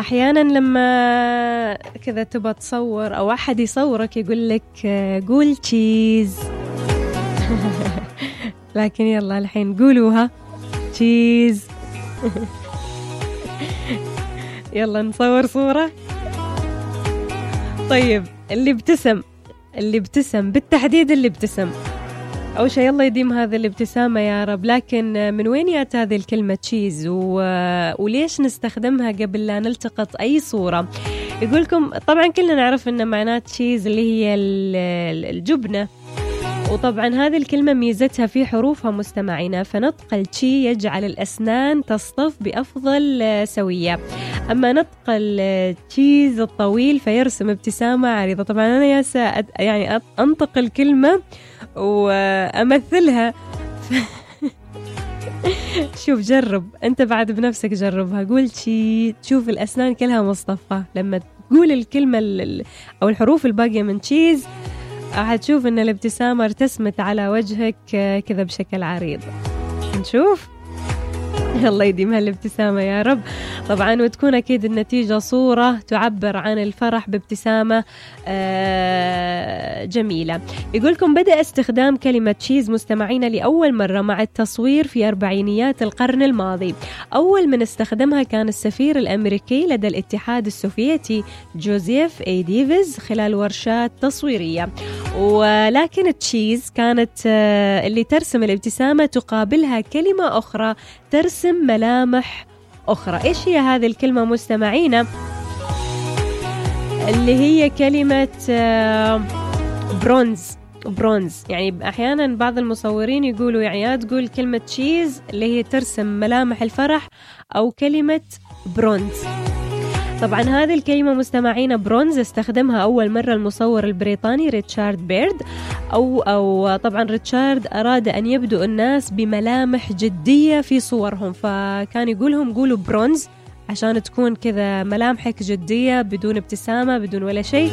أحيانا لما كذا تبى تصور أو أحد يصورك يقول لك آه، قول cheese لكن يلا الحين قولوها. cheese يلا نصور صورة. طيب اللي ابتسم اللي ابتسم بالتحديد اللي ابتسم. أول شيء الله يديم هذه الابتسامة يا رب. لكن من وين جات هذه الكلمة cheese و... وليش نستخدمها قبل لا نلتقط أي صورة؟ يقولكم طبعا كلنا نعرف أن معناه cheese اللي هي الجبنة. وطبعا هذه الكلمة ميزتها في حروفها مستمعينا فنطق ال chee يجعل الأسنان تصطف بأفضل سوية. أما نطق ال cheese الطويل فيرسم ابتسامة عريضة. طبعا أنا يالسة يعني أنطق الكلمة وأمثلها. شوف جرب. أنت بعد بنفسك جربها. قول شي تشوف الأسنان كلها مصطفى لما تقول الكلمة أو الحروف الباقية من تشيز حتشوف إن الابتسامة ارتسمت على وجهك كذا بشكل عريض. نشوف. الله يديم هالابتسامة يا رب. طبعا وتكون أكيد النتيجة صورة تعبر عن الفرح بابتسامة آه، جميلة. يقولكم بدأ استخدام كلمة cheese مستمعين لأول مرة مع التصوير في أربعينيات القرن الماضي. أول من استخدمها كان السفير الأمريكي لدى الاتحاد السوفيتي جوزيف إي ديفيز خلال ورشات تصويرية. ولكن cheese كانت آه، اللي ترسم الابتسامة تقابلها كلمة أخرى ترسم ملامح أخرى. إيش هي هذه الكلمة مستمعينا؟ اللي هي كلمة prunes. آه، prunes. يعني أحيانا بعض المصورين يقولوا يعني يا تقول كلمة cheese اللي هي ترسم ملامح الفرح أو كلمة prunes. طبعا هذه الكلمة مستمعين prunes استخدمها أول مرة المصور البريطاني ريتشارد بيرد أو أو طبعا ريتشارد أراد أن يبدو الناس بملامح جدية في صورهم فكان يقولهم قولوا prunes عشان تكون كذا ملامحك جدية بدون ابتسامة بدون ولا شيء.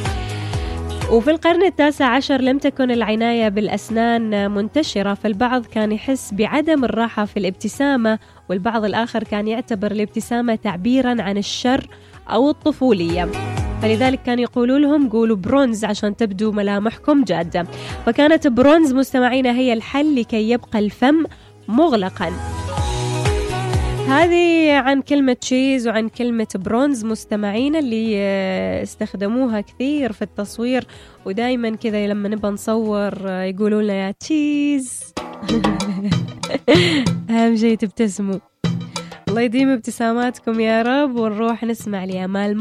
وفي القرن التاسع عشر لم تكن العناية بالأسنان منتشرة فالبعض كان يحس بعدم الراحة في الابتسامة والبعض الآخر كان يعتبر الابتسامة تعبيرا عن الشر أو الطفولية. فلذلك كان يقولوا لهم قولوا برونز عشان تبدو ملامحكم جادة. فكانت برونز مستمعين هي الحل لكي يبقى الفم مغلقا. هذه عن كلمة cheese وعن كلمة prunes مستمعين اللي استخدموها كثير في التصوير ودايما كذا لما نبى نصور يقولوا لنا يا cheese أهم شيء تبتسموا. الله يديم ابتساماتكم يا رب ونروح نسمع لأمال